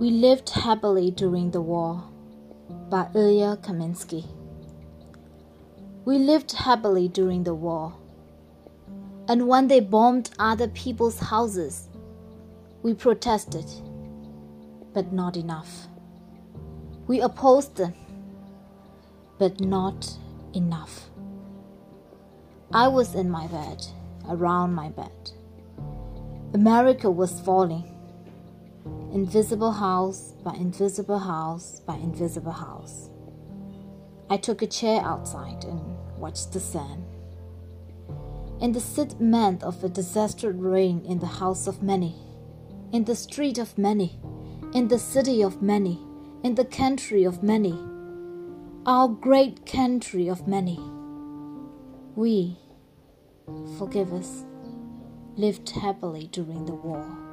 We lived happily during the war by Ilya Kaminsky. We lived happily during the war. And when they bombed other people's houses, we protested, but not enough. We opposed them, but not enough. I was in my bed, around my bed. America was falling. Invisible house by invisible house by invisible house. I took a chair outside and watched the sun. In the sediment of a disaster reign in the house of many, in the street of many, in the city of many, in the country of many, our great country of many. We, forgive us, lived happily during the war.